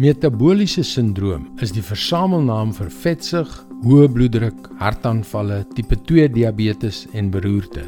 Metabooliese sindroom is die versamelnaam vir vetsug, hoë bloeddruk, hartaanvalle, tipe 2 diabetes en beroerte.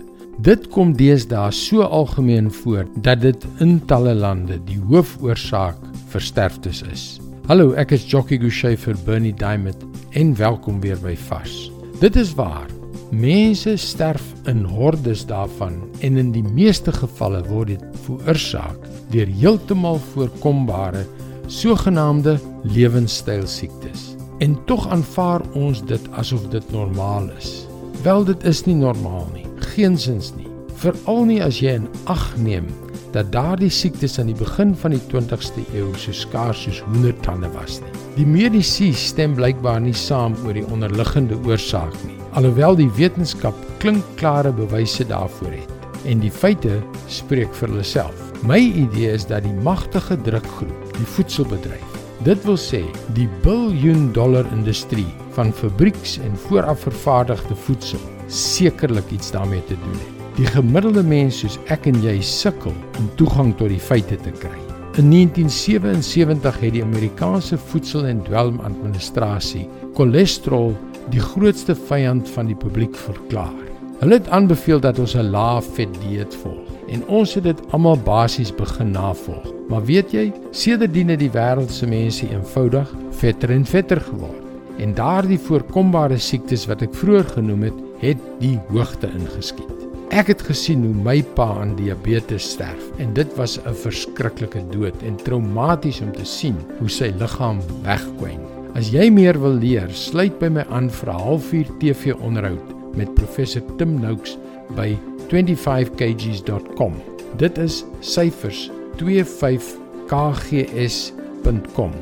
Dit kom deesdae so algemeen voor dat dit in talle lande die hoofoorsaak vir sterftes is. Hallo, ek is Jockey Gouchee vir Bernie Diamond en welkom weer by Vars. Dit is waar. Mense sterf in hordes daarvan en in die meeste gevalle word dit veroorsaak deur heeltemal voorkombare sogenaamde lewenstylsiektes. En tog aanvaar ons dit asof dit normaal is. Wel dit is nie normaal nie geensins nie. Veral nie as jy in ag neem dat daardie siektes aan die begin van die 20ste eeu so skaars soos hoendertande was nie. Die mediese stem blykbaar nie saam oor die onderliggende oorsaak nie, alhoewel die wetenskap klinkklare bewyse daarvoor het en die feite spreek vir hulle self. My idee is dat die magtige drukgroep, die voedselbedryf, dit wil sê die biljoen dollar industrie van fabrieks en vooraf vervaardigde voedsel sekerlik iets daarmee te doen het. Die gemiddelde mens soos ek en jy sukkel om toegang tot die feite te kry. In 1977 het die Amerikaanse Voedsel- en Dwelmadministrasie cholesterol die grootste vyand van die publiek verklaar. Hulle het aanbeveel dat ons 'n lae vet dieet volg en ons het dit almal basies begin navolg. Maar weet jy, sedertdien het die wêreld se mense eenvoudig vetter en vetter geword. En daardie voorkombare siektes wat ek vroeër genoem het, het die hoogte ingeskiet. Ek het gesien hoe my pa aan diabetes sterf en dit was 'n verskriklike dood en traumaties om te sien hoe sy liggaam wegkwyn. As jy meer wil leer, sluit by my aan vir 'n halfuur TV onderhoud met professor Tim Noakes by 25kgs.com. Dit is syfers 25kgs.com.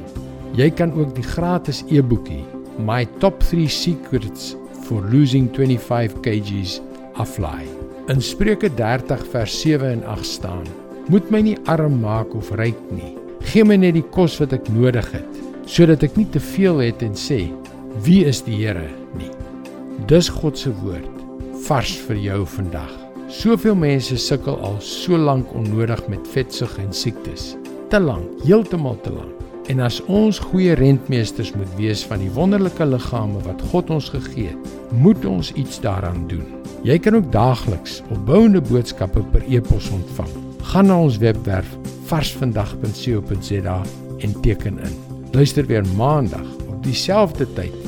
Jy kan ook die gratis e-boekie My Top 3 Secrets for losing 25 kgs aflaai. In Spreuke 30 vers 7 en 8 staan: Moet my nie arm maak of ryk nie. Gee my net die kos wat ek nodig het, sodat ek nie te veel het en sê: Wie is die Here nie. Dis God se woord vars vir jou vandag. Soveel mense sukkel al so lank onnodig met vetsug en siektes. Te lank, heeltemal te lank. En as ons goeie rentmeesters moet wees van die wonderlike liggame wat God ons gegee het, moet ons iets daaraan doen. Jy kan ook daagliks opbouende boodskappe per e-pos ontvang. Gaan na ons webwerf varsvandag.co.za en teken in. Luister weer maandag op dieselfde tyd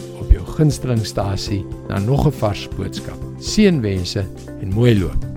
op jou gunstelingstasie na nog 'n vars boodskap. Seënwense en mooi loop.